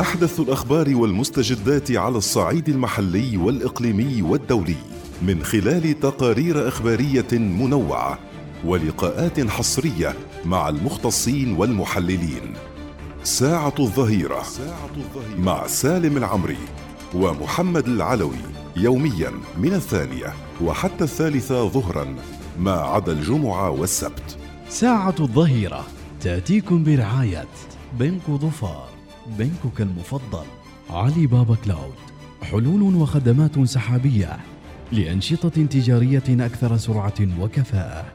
أحدث الأخبار والمستجدات على الصعيد المحلي والإقليمي والدولي من خلال تقارير إخبارية منوعة ولقاءات حصرية مع المختصين والمحللين. ساعة الظهيرة مع سالم العمري ومحمد العلوي يوميا من الثانية وحتى الثالثة ظهرا ما عدا الجمعة والسبت. ساعة الظهيرة تأتيكم برعاية بنك ظفار بنكك المفضل. علي بابا كلاود حلول وخدمات سحابية لأنشطة تجارية أكثر سرعة وكفاءة.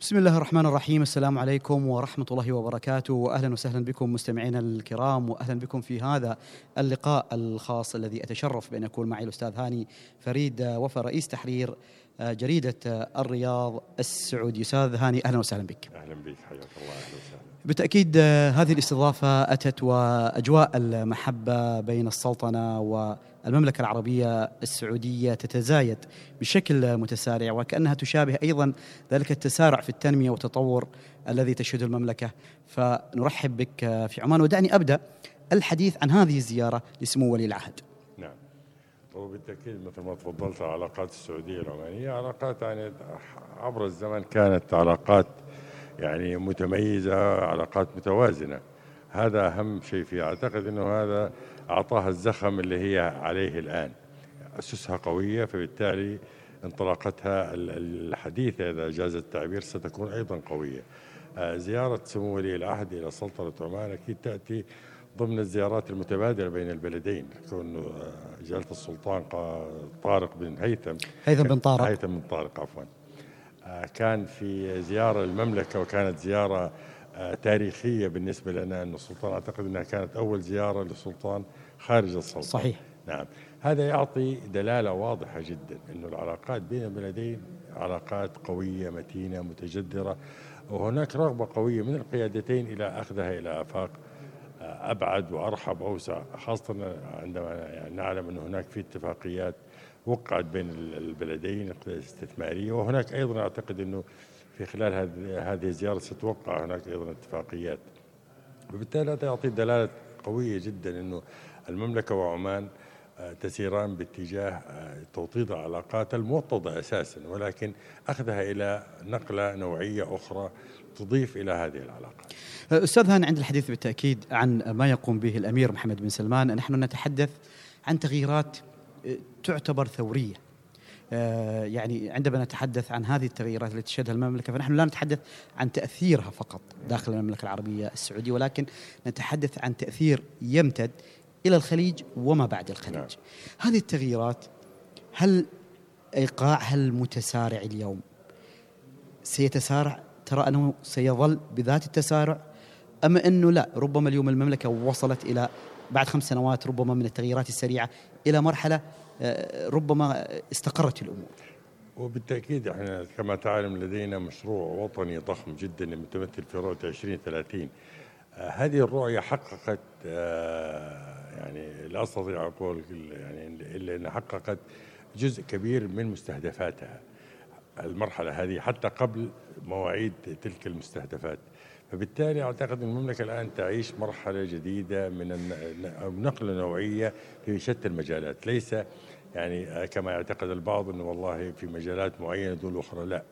بسم الله الرحمن الرحيم السلام عليكم ورحمة الله وبركاته. وأهلا وسهلا بكم مستمعينا الكرام وأهلا بكم في هذا اللقاء الخاص الذي أتشرف بأن أكون معي الأستاذ هاني فريد وفى رئيس تحرير جريدة الرياض السعودي. أستاذ هاني أهلا وسهلا بك. أهلا بك حياك الله أهلا وسهلا. بالتأكيد آه، هذه الاستضافة أتت وأجواء المحبة بين السلطنة والمملكة العربية السعودية تتزايد بشكل متسارع وكأنها تشابه أيضا ذلك التسارع في التنمية والتطور الذي تشهده المملكة. فنرحب بك آه، في عمان. ودعني أبدأ الحديث عن هذه الزيارة لسمو ولي العهد. وبالتأكيد مثل ما تفضلت العلاقات السعودية العمانيه علاقات يعني عبر الزمن كانت علاقات يعني متميزة علاقات متوازنة. هذا أهم شيء فيها. أعتقد إنه هذا أعطاها الزخم اللي هي عليه الآن. أسسها قوية فبالتالي انطلاقتها ال- الحديثة إذا جاز التعبير ستكون أيضا قوية. آه، زيارة سمو ولي العهد إلى سلطنة عمان أكيد تأتي ضمن الزيارات المتبادله بين البلدين كون آه، جلاله السلطان طارق بن هيثم. هيثم بن طارق. هيثم بن طارق عفوا. آه، كان في زيارة المملكة وكانت زيارة آه، تاريخية بالنسبة لنا أن السلطان أعتقد أنها كانت أول زيارة للسلطان خارج السلطنة صحيح. نعم. هذا يعطي دلالة واضحة جدا أن العلاقات بين البلدين علاقات قوية متينة متجذرة. وهناك رغبة قوية من القيادتين إلى أخذها إلى آفاق أبعد وأرحب وأوسع خاصة عندما نعلم أن هناك في اتفاقيات وقعت بين ال- البلدين الاستثمارية وهناك أيضا أعتقد أنه في خلال هذه هذه الزيارة ستوقع هناك أيضا اتفاقيات. وبالتالي هذا يعطي دلالة قوية جدا أنه المملكة وعمان آه، تسيران باتجاه آه، توطيد العلاقات الموطدة أساسا ولكن أخذها إلى نقلة نوعية أخرى تضيف إلى هذه العلاقات. أستاذ هاني عند الحديث بالتأكيد عن ما يقوم به الأمير محمد بن سلمان نحن نتحدث عن تغييرات آه، تعتبر ثورية. آه، يعني عندما نتحدث عن هذه التغييرات التي تشهدها المملكة فنحن لا نتحدث عن تأثيرها فقط داخل المملكة العربية السعودية ولكن نتحدث عن تأثير يمتد إلى الخليج وما بعد الخليج. نعم. هذه التغييرات هل إيقاعها المتسارع اليوم؟ سيتسارع ترى أنه سيظل بذات التسارع؟ أما أنه لا ربما اليوم المملكة وصلت إلى بعد خمس سنوات ربما من التغييرات السريعة إلى مرحلة آه، ربما استقرت الأمور. وبالتأكيد إحنا كما تعلم لدينا مشروع وطني ضخم جدا متمثل في رؤية 2030 آه، هذه الرؤية حققت آه، يعني لا أستطيع أقول يعني إلا أنها حققت جزء كبير من مستهدفاتها. المرحلة هذه حتى قبل مواعيد تلك المستهدفات. فبالتالي أعتقد أن المملكة الآن تعيش مرحلة جديدة من نقلة نوعية في شتى المجالات. ليس يعني كما يعتقد البعض أنه والله في مجالات معينة دون أخرى لا.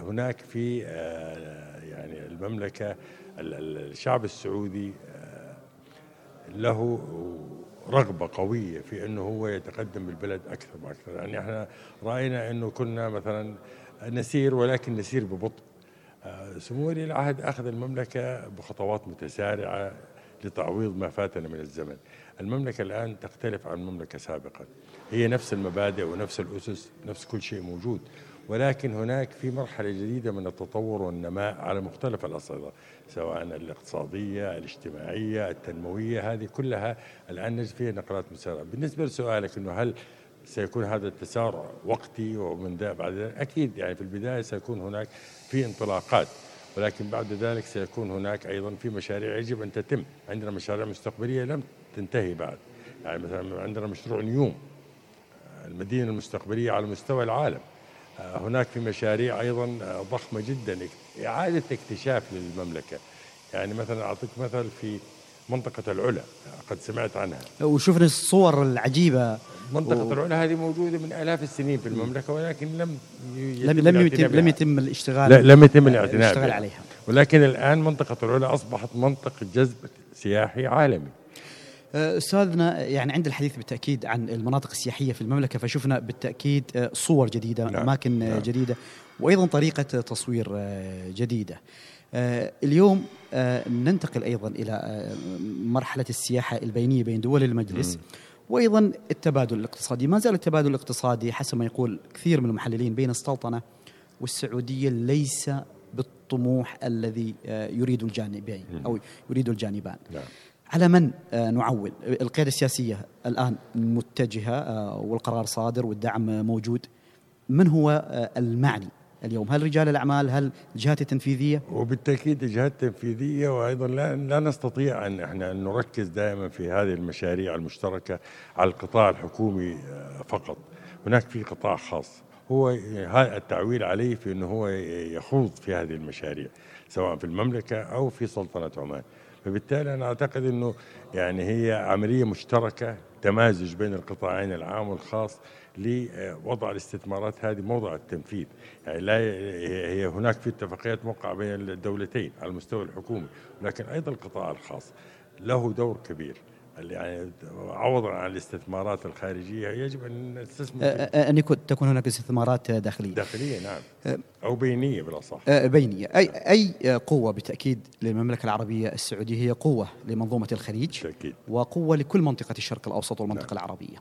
هناك في آه، يعني المملكة ال- ال- الشعب السعودي آه، له رغبة قوية في أنه هو يتقدم بالبلد أكثر وأكثر. يعني إحنا رأينا أنه كنا مثلا نسير ولكن نسير ببطء. سمو ولي العهد أخذ المملكة بخطوات متسارعة لتعويض ما فاتنا من الزمن. المملكة الآن تختلف عن المملكة سابقا هي نفس المبادئ ونفس الأسس نفس كل شيء موجود. ولكن هناك في مرحلة جديدة من التطور والنماء على مختلف الأصعدة سواء الاقتصادية الاجتماعية التنموية هذه كلها الآن نجد فيها نقلات مسارعة بالنسبة لسؤالك أنه هل سيكون هذا التسارع وقتي ومن ذا بعد ذلك أكيد يعني في البداية سيكون هناك في انطلاقات ولكن بعد ذلك سيكون هناك أيضا في مشاريع يجب أن تتم. عندنا مشاريع مستقبلية لم تنتهي بعد. يعني مثلا عندنا مشروع نيوم المدينة المستقبلية على مستوى العالم. هناك في مشاريع أيضا آه، ضخمة جدا إعادة اكتشاف للمملكة. يعني مثلا أعطيك مثل في منطقة العلا قد سمعت عنها. وشفنا الصور العجيبة. منطقة و... العلا هذه موجودة من آلاف السنين في المملكة ولكن لم لم لم يتم لم يتم الاشتغال لا لم يتم الاعتناء عليها. ولكن الآن منطقة العلا أصبحت منطقة جذب سياحي عالمي. أستاذنا يعني عند الحديث بالتأكيد عن المناطق السياحية في المملكة فشفنا بالتأكيد صور جديدة نعم. أماكن نعم. جديدة وأيضا طريقة تصوير جديدة. اليوم ننتقل أيضا إلى مرحلة السياحة البينية بين دول المجلس. وأيضا التبادل الاقتصادي. ما زال التبادل الاقتصادي حسب ما يقول كثير من المحللين بين السلطنه والسعودية ليس بالطموح الذي يريد الجانبين أو يريد الجانبان. نعم. على من آه، نعول؟ القيادة السياسية الآن متجهة آه، والقرار صادر والدعم موجود. من هو آه، المعني؟ اليوم. هل رجال الأعمال هل الجهات التنفيذية وبالتأكيد الجهات التنفيذية وأيضا لا, لا نستطيع أن إحنا نركز دائما في هذه المشاريع المشتركة على القطاع الحكومي فقط. هناك في قطاع خاص. هو التعويل عليه في أنه هو يخوض في هذه المشاريع سواء في المملكة أو في سلطنة عمان. فبالتالي أنا أعتقد إنه يعني هي عملية مشتركة تمازج بين القطاعين العام والخاص لوضع الاستثمارات هذه موضع التنفيذ. يعني لا هي هناك في اتفاقيات موقعة بين الدولتين على المستوى الحكومي ولكن أيضا القطاع الخاص له دور كبير. يعني عوضا عن الاستثمارات الخارجية يجب أن نستثمر ان يكون تكون هناك استثمارات داخلية. داخلية نعم. أو بينية بالأصح. بينية. أي أي قوة بالتأكيد للمملكة العربية السعودية هي قوة لمنظومة الخليج بالتأكيد. وقوة لكل منطقة الشرق الأوسط والمنطقة نعم. العربية.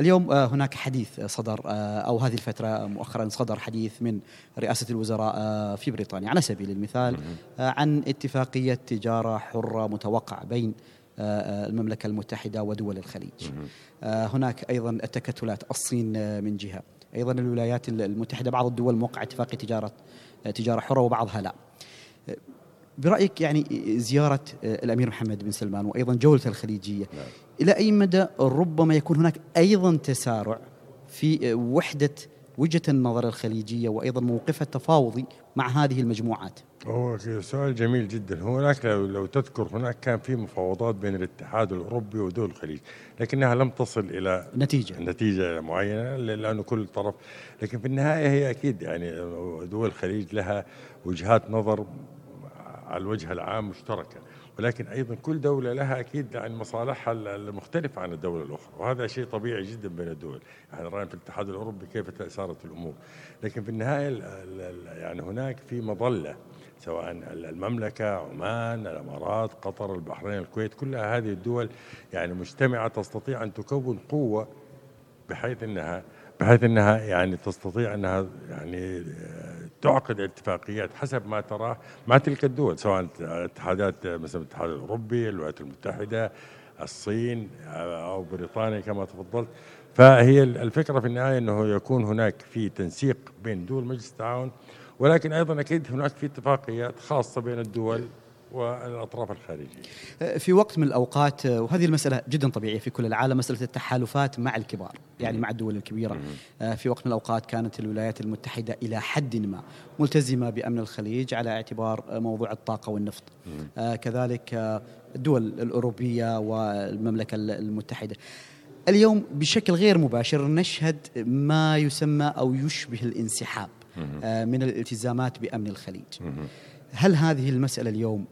اليوم هناك حديث صدر أو هذه الفترة مؤخرا صدر حديث من رئاسة الوزراء في بريطانيا. على سبيل المثال عن اتفاقية تجارة حرة متوقع بين آه، آه، المملكة المتحدة ودول الخليج. آه، هناك أيضا التكتلات الصين من جهة. أيضا الولايات المتحدة بعض الدول موقع اتفاق تجارة تجارة حرة وبعضها لا. برأيك يعني زيارة الأمير محمد بن سلمان وأيضا جولته الخليجية نعم. إلى أي مدى ربما يكون هناك أيضا تسارع في وحدة وجهة النظر الخليجية وأيضا موقفها التفاوضي مع هذه المجموعات؟ هو سؤال جميل جدا. هناك لو, لو تذكر هناك كان في مفاوضات بين الاتحاد الأوروبي ودول الخليج لكنها لم تصل إلى نتيجة. نتيجة معينة لأنه كل طرف لكن في النهاية هي أكيد يعني دول الخليج لها وجهات نظر على الوجه العام مشتركة. ولكن أيضا كل دولة لها أكيد يعني مصالحها المختلفه عن الدولة الأخرى وهذا شيء طبيعي جدا بين الدول. يعني رأينا في الاتحاد الأوروبي كيف سارت الأمور. لكن في النهاية يعني هناك في مظلة سواء المملكة عمان الإمارات قطر البحرين الكويت كلها هذه الدول يعني مجتمعة تستطيع أن تكون قوة بحيث أنها بحيث أنها يعني تستطيع أنها يعني تعقد اتفاقيات حسب ما تراه مع تلك الدول سواء اتحادات مثل الاتحاد الأوروبي الولايات المتحدة الصين أو بريطانيا كما تفضلت. فهي الفكرة في النهاية أنه يكون هناك في تنسيق بين دول مجلس التعاون ولكن أيضا أكيد هناك في اتفاقيات خاصة بين الدول والأطراف الخارجية. في وقت من الأوقات وهذه المسألة جدا طبيعية في كل العالم مسألة التحالفات مع الكبار، يعني مع الدول الكبيرة. في وقت من الأوقات كانت الولايات المتحدة إلى حد ما ملتزمة بأمن الخليج على اعتبار موضوع الطاقة والنفط. كذلك الدول الأوروبية والمملكة المتحدة. اليوم بشكل غير مباشر نشهد ما يسمى أو يشبه الانسحاب من الالتزامات بأمن الخليج. هل هذه المسألة اليوم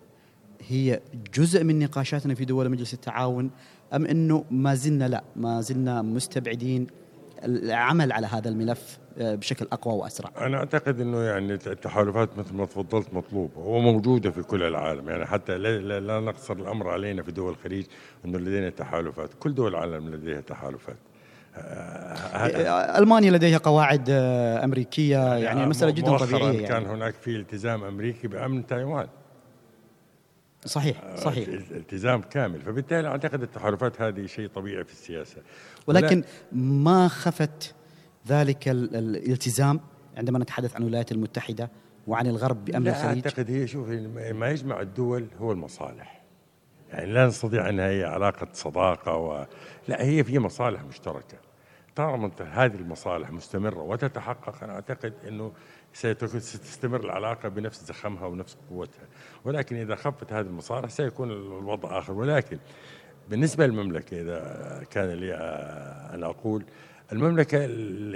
هي جزء من نقاشاتنا في دول مجلس التعاون أم إنه ما زلنا لا ما زلنا مستبعدين العمل على هذا الملف آه، بشكل أقوى وأسرع. أنا أعتقد إنه يعني التحالفات مثل ما تفضلت مطلوبة وموجوده في كل العالم يعني حتى لا, لا نقصر الأمر علينا في دول الخليج إنه لدينا تحالفات، كل دول العالم لديها تحالفات. آه، ألمانيا لديها قواعد آه، أمريكية يعني, يعني مسألة جدا طبيعية يعني. كان هناك في التزام أمريكي بأمن تايوان صحيح آه، صحيح. التزام كامل. فبالتالي أعتقد التحالفات هذه شيء طبيعي في السياسة. ولكن ما خفت ذلك الالتزام عندما نتحدث عن الولايات المتحدة وعن الغرب بأمن لا الخليج؟ أعتقد هي شوف ما يجمع الدول هو المصالح. يعني لا نستطيع انها هي علاقة صداقة و... لا هي في مصالح مشتركة. طالما هذه المصالح مستمرة وتتحقق أنا أعتقد إنه ستستمر العلاقة بنفس زخمها ونفس قوتها. ولكن إذا خفت هذه المصالح سيكون الوضع آخر. ولكن بالنسبة للمملكة إذا كان لي أن أقول المملكة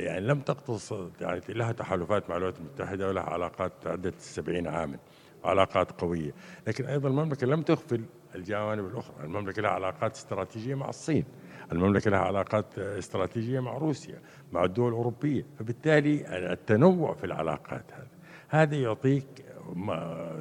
يعني لم تقتصد يعني لها تحالفات مع الولايات المتحدة ولها علاقات تعدت السبعين عاما. علاقات قوية. لكن أيضا المملكة لم تغفل الجوانب الأخرى. المملكة لها علاقات استراتيجية مع الصين. المملكة لها علاقات استراتيجية مع روسيا مع الدول الأوروبية. فبالتالي التنوع في العلاقات هذا هذا يعطيك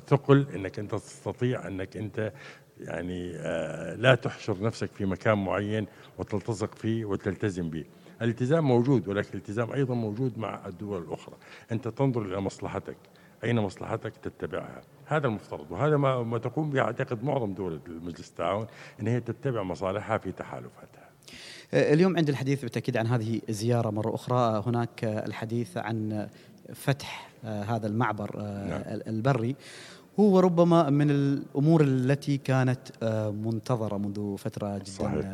ثقل إنك أنت تستطيع إنك أنت يعني آه، لا تحشر نفسك في مكان معين وتلتصق فيه وتلتزم به. الالتزام موجود ولكن الالتزام أيضا موجود مع الدول الأخرى. أنت تنظر إلى مصلحتك. أين مصلحتك؟ تتبعها. هذا المفترض وهذا ما, ما تقوم به أعتقد معظم دول مجلس التعاون أن هي تتبع مصالحها في تحالفاتها أه، اليوم عند الحديث بالتأكيد عن هذه الزيارة مرة أخرى هناك الحديث عن فتح أه، هذا المعبر أه، نعم. البري هو ربما من الأمور التي كانت منتظرة منذ فترة جدا صحيح.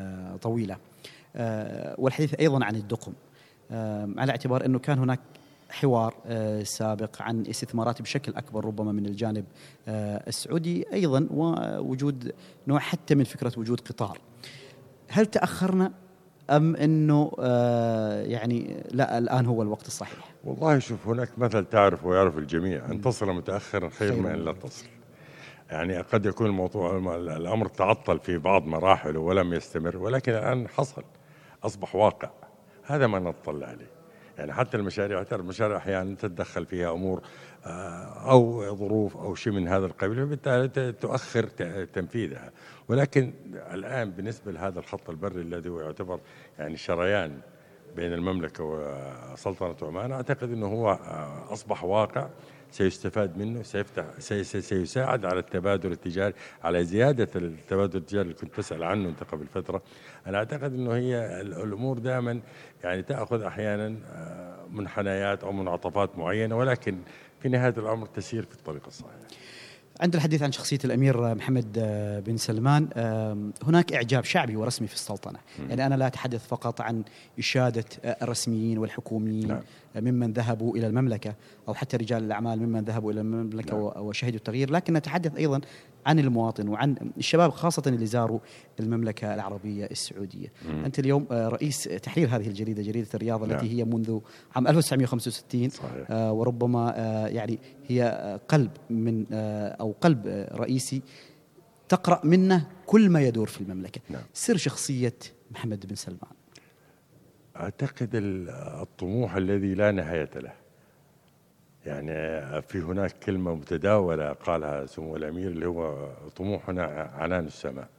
طويلة. والحديث أيضا عن الدقم على اعتبار أنه كان هناك حوار آه، سابق عن استثمارات بشكل أكبر ربما من الجانب السعودي أيضا ووجود نوع حتى من فكرة وجود قطار. هل تأخرنا أم إنه يعني لا الآن هو الوقت الصحيح؟ والله شوف هناك مثل تعرف ويعرف الجميع أن تصل متاخرا خير من ان لا تصل. يعني قد يكون الموضوع الأمر تعطل في بعض مراحله ولم يستمر ولكن الآن حصل أصبح واقع هذا ما نطلع عليه يعني حتى المشاريع ترى المشاريع أحيانا تتدخل فيها أمور آه، أو ظروف أو شيء من هذا القبيل فبالتالي تؤخر تنفيذها. ولكن الآن بالنسبة لهذا الخط البري الذي هو يعتبر يعني شريان بين المملكة وسلطنة عمان أعتقد أنه هو آه، أصبح واقع. سيستفاد منه سيفتح سيساعد على التبادل التجاري على زيادة التبادل التجاري اللي كنت تسأل عنه أنت قبل فترة. أنا أعتقد أنه هي الأمور دائما يعني تأخذ أحيانا آه، منحنيات أو منعطفات معينة ولكن في نهاية الأمر تسير في الطريق الصحيح. عند الحديث عن شخصية الأمير محمد آه، بن سلمان هناك إعجاب شعبي ورسمي في السلطنة. يعني أنا لا أتحدث فقط عن إشادة آه، الرسميين والحكوميين. نعم. ممن ذهبوا إلى المملكة أو حتى رجال الأعمال ممن ذهبوا إلى المملكة نعم. وشهدوا التغيير لكن نتحدث أيضا عن المواطن وعن الشباب خاصة اللي زاروا المملكة العربية السعودية مم. أنت اليوم آه، رئيس تحرير هذه الجريدة جريدة الرياض نعم. التي هي منذ عام 1965 صحيح. آه، وربما آه، يعني هي قلب من أو قلب رئيسي تقرأ منه كل ما يدور في المملكة نعم. سر شخصية محمد بن سلمان أعتقد الطموح الذي لا نهاية له. يعني في هناك كلمة متداولة قالها سمو الأمير اللي هو طموحنا عنان السماء.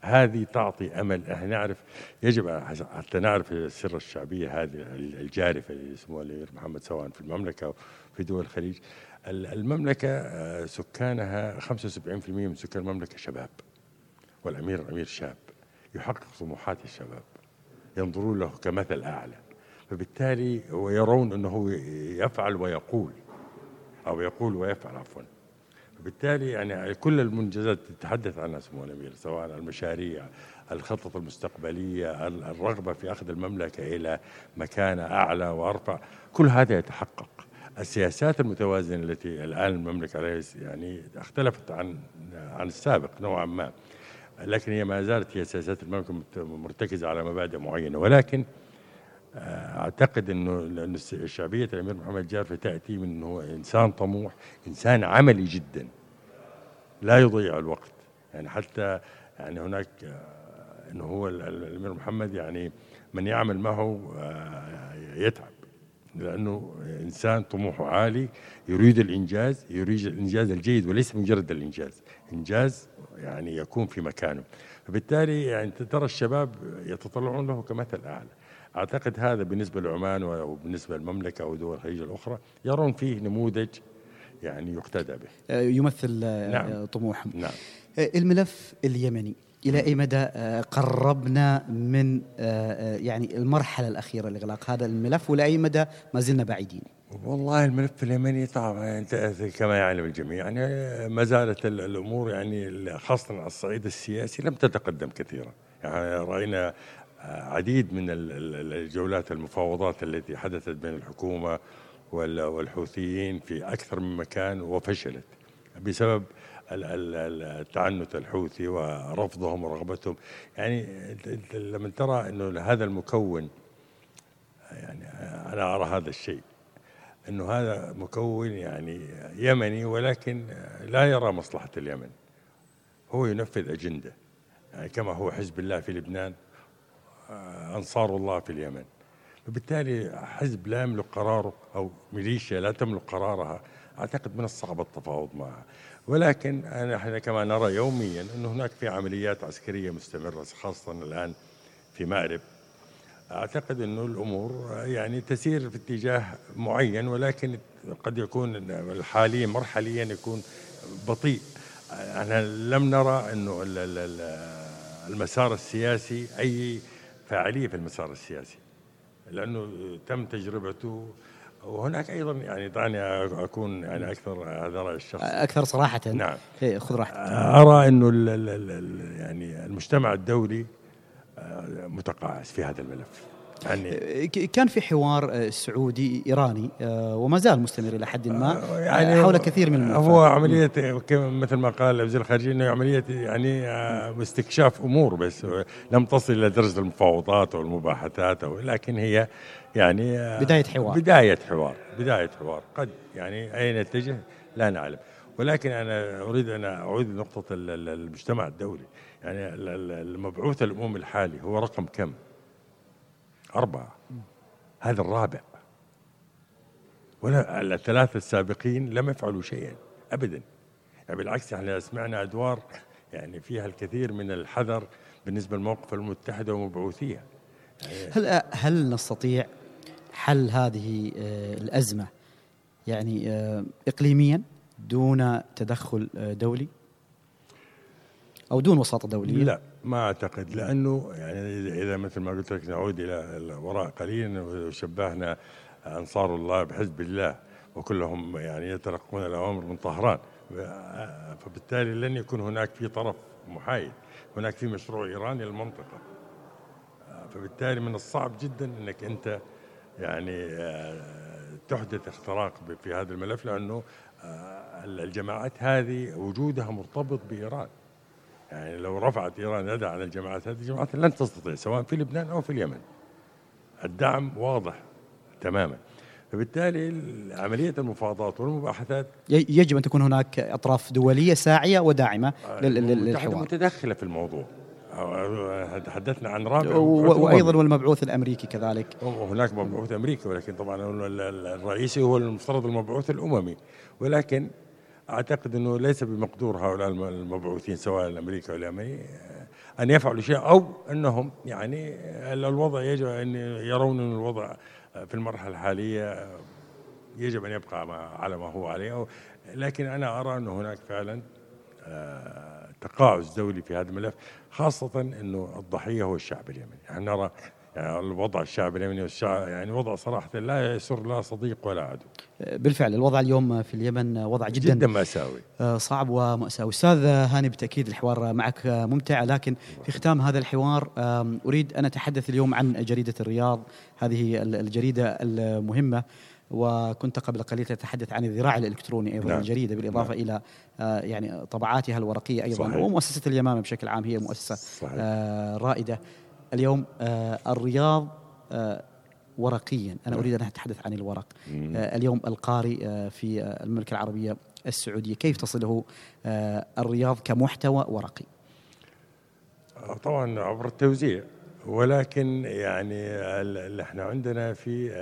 هذه تعطي أمل. إحنا نعرف يجب حتى نعرف السر الشعبية هذه الجارفة اللي سمو الأمير محمد سواء في المملكة وفي دول الخليج. المملكة آه، سكانها 75% من سكان المملكة شباب والأمير أمير شاب يحقق طموحات الشباب. ينظرون له كمثل أعلى. فبالتالي ويرون أنه يفعل ويقول أو يقول ويفعل عفوا. فبالتالي يعني كل المنجزات تتحدث عنها سمو الأمير سواء المشاريع الخطط المستقبلية الرغبة في أخذ المملكة إلى مكانة أعلى وأرفع. كل هذا يتحقق. السياسات المتوازنة التي الآن المملكة عليها يعني اختلفت عن عن السابق نوعا ما. لكن هي ما زالت هي سياسات المملكة مرتكزة على مبادئ معينة. ولكن أعتقد إنه الشعبية الأمير محمد جعفر تأتي من انه إنسان طموح إنسان عملي جدا. لا يضيع الوقت. يعني حتى يعني هناك آه، إنه هو الأمير محمد يعني من يعمل معه آه، يتعب. لأنه إنسان طموحه عالي يريد الإنجاز يريد الإنجاز الجيد وليس مجرد الإنجاز. إنجاز يعني يكون في مكانه. فبالتالي يعني ترى الشباب يتطلعون له كمثل أعلى. أعتقد هذا بالنسبة لعمان وبالنسبة للمملكة أو دول الخليج الأخرى يرون فيه نموذج يعني يقتدى به. آه، يمثل آه، نعم. طموحهم. نعم. آه، الملف اليمني. إلى أي مدى قربنا من يعني المرحلة الأخيرة لإغلاق هذا الملف ولا أي مدى ما زلنا بعيدين؟ والله الملف اليمني طبعا كما يعلم الجميع يعني ما زالت الأمور يعني خاصة على الصعيد السياسي لم تتقدم كثيرا يعني رأينا عديد من الجولات المفاوضات التي حدثت بين الحكومة والحوثيين في أكثر من مكان وفشلت بسبب التعنت الحوثي ورفضهم ورغبتهم. يعني لما ترى أنه هذا المكون يعني أنا أرى هذا الشيء أنه هذا مكون يعني يمني ولكن لا يرى مصلحة اليمن. هو ينفذ أجندة يعني كما هو حزب الله في لبنان آه، أنصار الله في اليمن. فبالتالي حزب لا يملك قراره أو ميليشيا لا تملك قرارها. أعتقد من الصعب التفاوض معها ولكن إحنا كما نرى يوميا أن هناك في عمليات عسكرية مستمرة خاصة الآن في مأرب. أعتقد أنه الأمور يعني تسير في اتجاه معين ولكن قد يكون الحاليا مرحليا يكون بطيء. إحنا لم نرى أنه المسار السياسي أي فاعلية في المسار السياسي لأنه تم تجربته وهناك أيضا يعني دعني أكون يعني أكثر هذا رأي الشخص. أكثر صراحة. نعم. إيه، خذ راحتك. أرى إنه يعني المجتمع الدولي آه، متقاعس في هذا الملف. يعني. كان في حوار آه، سعودي إيراني آه، وما زال مستمر إلى حد ما آه، يعني حول كثير من الملفات. هو عملية مثل ما قال وزير الخارجيه إنه عملية يعني استكشاف أمور بس لم تصل إلى درجة المفاوضات أو المباحثات أو لكن هي يعني بداية حوار. بداية حوار بداية حوار. قد يعني أين يتجه لا نعلم. ولكن أنا أريد أن أعود لنقطة المجتمع الدولي. يعني المبعوث الأمم الحالي هو رقم كم؟ أربعة. هذا الرابع. ولا الثلاثة السابقين لم يفعلوا شيئا. أبدا. يعني بالعكس إحنا سمعنا أدوار يعني فيها الكثير من الحذر بالنسبة للموقف المتحدة ومبعوثيها هل هل نستطيع حل هذه آه، الأزمة يعني آه، إقليميا دون تدخل آه، دولي؟ أو دون وساطة دولية؟ لا ما أعتقد لأنه يعني إذا مثل ما قلت لك نعود إلى الوراء قليلا وشبهنا أنصار الله بحزب الله وكلهم يعني يتلقون الاوامر من طهران. فبالتالي لن يكون هناك في طرف محايد هناك في مشروع إيراني للمنطقة. فبالتالي من الصعب جدا إنك أنت يعني تحدث اختراق في هذا الملف لأنه الجماعات هذه وجودها مرتبط بإيران. يعني لو رفعت إيران يدها على الجماعات هذه الجماعات لن تستطيع سواء في لبنان أو في اليمن. الدعم واضح تماما. فبالتالي عملية المفاوضات والمباحثات يجب أن تكون هناك أطراف دولية ساعية وداعمة للحوار. متدخلة في الموضوع. تحدثنا عن رابع وأيضا والمبعوث الأمريكي كذلك. هناك مبعوث أمريكي ولكن طبعا الرئيسي هو المفترض المبعوث الأممي. ولكن أعتقد إنه ليس بمقدور هؤلاء المبعوثين سواء الامريكي أو اليمني أن يفعلوا شيء أو أنهم يعني الوضع يجب أن يرون إن الوضع في المرحلة الحالية يجب أن يبقى على ما هو عليه لكن أنا أرى انه هناك فعلا آه، تقاعس دولي في هذا الملف خاصة إنه الضحية هو الشعب اليمني. يعني نرى يعني الوضع الشعب اليمني والشعب يعني وضع صراحة لا يسر لا صديق ولا عدو. بالفعل الوضع اليوم في اليمن وضع جدا جدا مأساوي آه، صعب ومأساوي. أستاذ هاني بالتأكيد الحوار معك ممتع لكن في ختام هذا الحوار أريد أن أتحدث اليوم عن جريدة الرياض هذه الجريدة المهمة وكنت قبل قليل تتحدث عن الذراع الإلكتروني أيضا نعم. الجريدة بالإضافة نعم. إلى آه، يعني طبعاتها الورقية أيضا صحيح. ومؤسسة اليمامة بشكل عام هي مؤسسة صحيح. آه، رائدة اليوم آه، الرياض آه، ورقيا. أنا أريد أن أتحدث عن الورق. آه، اليوم القارئ في المملكة العربية السعودية. كيف تصله الرياض كمحتوى ورقي؟ طبعا عبر التوزيع. ولكن يعني اللي إحنا عندنا في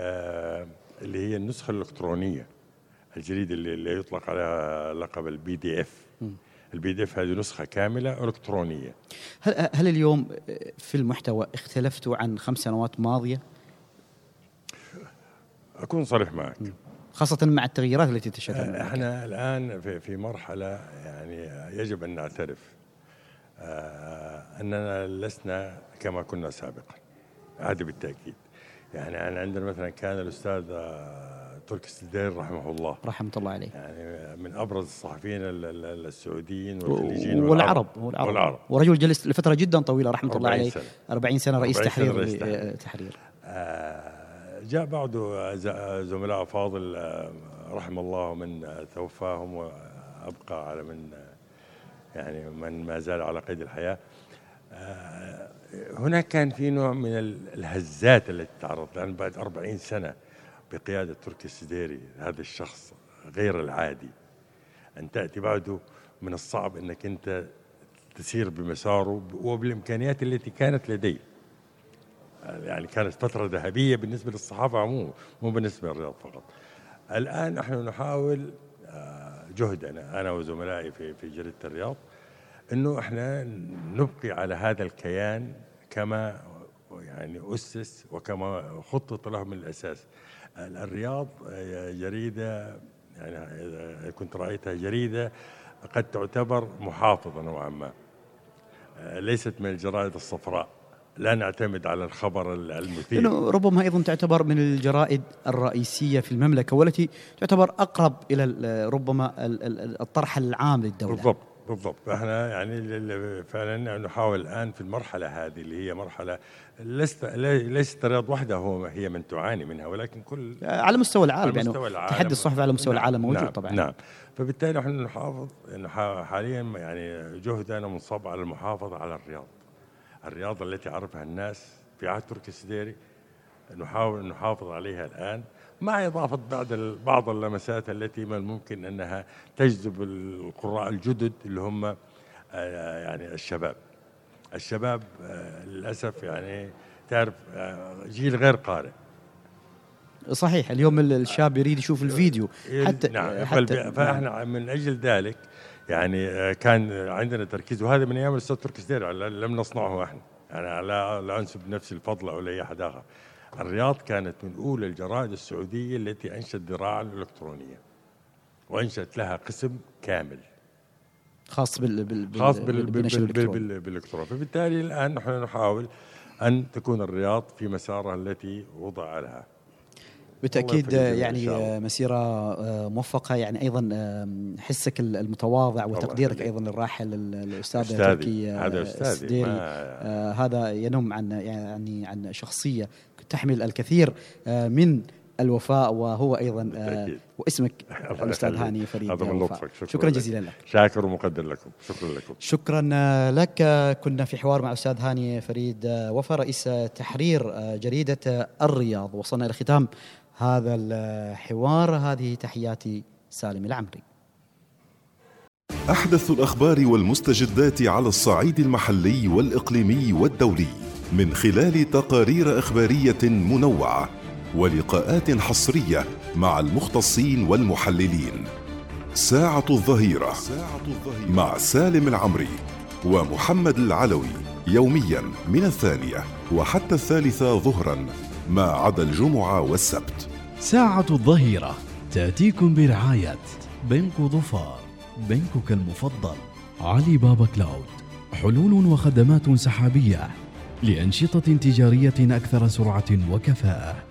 اللي هي النسخة الإلكترونية الجريده اللي يطلق عليها لقب ال PDF. ال PDF هذه نسخة كاملة إلكترونية. هل هل اليوم في المحتوى اختلفتوا عن خمس سنوات ماضية؟ أكون صريح معك. خاصة مع التغييرات التي تشهدها إحنا الآن في في مرحلة يعني يجب أن نعترف آه أننا لسنا كما كنا سابقا. هذا بالتأكيد. يعني أنا عندنا مثلا كان الأستاذ تركي السدير رحمه الله. رحمة الله عليه. يعني من أبرز الصحفيين ال- ال- السعوديين والخليجيين والعرب والعرب, والعرب. ورجل جلس لفترة جدا طويلة رحمة الله 40 عليه. سنة. 40 سنة رئيس 40 سنة تحرير رئيس تحرير. آه، تحرير. آه، جاء بعده زملاء فاضل آه، رحم الله من آه، توفاهم وأبقى على من يعني من ما زال على قيد الحياة. هناك كان في نوع من ال- الهزات التي تعرض لأن بعد 40 سنة. بقيادة تركي السديري هذا الشخص غير العادي. أن تأتي بعده من الصعب إنك أنت تسير بمساره وبالإمكانيات التي كانت لديه. يعني كانت فترة ذهبية بالنسبة للصحافة عموما مو بالنسبة للرياض فقط. الآن نحن نحاول آه، جهدنا أنا وزملائي في في جريدة الرياض أنه إحنا نبقي على هذا الكيان كما يعني أسس وكما خطط له من الأساس. الرياض آه، جريدة يعني إذا كنت رأيتها جريدة قد تعتبر محافظة نوعا ما. آه، ليست من الجرائد الصفراء. لا نعتمد على الخبر المثير. لأنه ربما أيضا تعتبر من الجرائد الرئيسية في المملكة والتي تعتبر أقرب إلى ال- ربما ال- ال- الطرح العام للدولة. بالضبط. بالضبط. إحنا يعني فعلا نحاول الآن في المرحلة هذه اللي هي مرحلة ليست ليست الرياض وحدها هو هي من تعاني منها ولكن كل على مستوى العالم على يعني مستوى العالم. تحدي الصحفي على مستوى نعم، العالم موجود نعم طبعا. نعم. فبالتالي نحن نحافظ نح- حاليا يعني جهدنا منصب على المحافظة على الرياض. الرياضة التي عرفها الناس في عهد تركي السديري نحاول نحافظ عليها الآن. مع إضافة بعض بعض اللمسات التي من الممكن أنها تجذب القراء الجدد اللي هم آه، يعني الشباب. الشباب آه، للأسف يعني تعرف آه، جيل غير قارئ. صحيح اليوم ال- الشاب يريد يشوف الفيديو. حتى نعم حتى حتى فإحنا من أجل ذلك يعني كان عندنا تركيز وهذا من أيام الأستاذ تركي سدير لم نصنعه إحنا. يعني لا لا أنسب نفسي الفضل أو لأي أحد آخر. الرياض كانت من أولى الجرائد السعودية التي انشت الذراع الالكترونيه وانشات لها قسم كامل خاص بال بال بال- خاص بال بال بال بالالكترون فبالتالي الآن نحن نحاول أن تكون الرياض في مسارها التي وضع لها بالتأكيد يعني. آه، مسيرة آه، موفقة يعني أيضا آه، حسك ال- المتواضع وتقديرك. أيضا للراحل ال- الاستاذ. تركي آه، هذا. السديري ما- آه، هذا ينم عن يعني عن شخصية تحمل الكثير آه، من الوفاء وهو أيضا آه، بالتأكيد. واسمك الأستاذ. هاني فريد هذا من. لطفك شكرا, شكرا. جزيلا لك شاكر ومقدر لكم شكرا لكم شكرا آه، لك كنا في حوار مع أستاذ هاني فريد وفا رئيس تحرير جريدة الرياض وصلنا إلى ختام هذا الحوار هذه تحياتي سالم العمري أحدث الأخبار والمستجدات على الصعيد المحلي والإقليمي والدولي من خلال تقارير إخبارية منوعة ولقاءات حصرية مع المختصين والمحللين. ساعة الظهيرة مع سالم العمري ومحمد العلوي يوميا من الثانية وحتى الثالثة ظهرا ما عدا الجمعة والسبت. ساعة الظهيرة تأتيكم برعاية بنك ظفار بنكك المفضل علي بابا كلاود حلول وخدمات سحابية لأنشطة تجارية أكثر سرعة وكفاءة.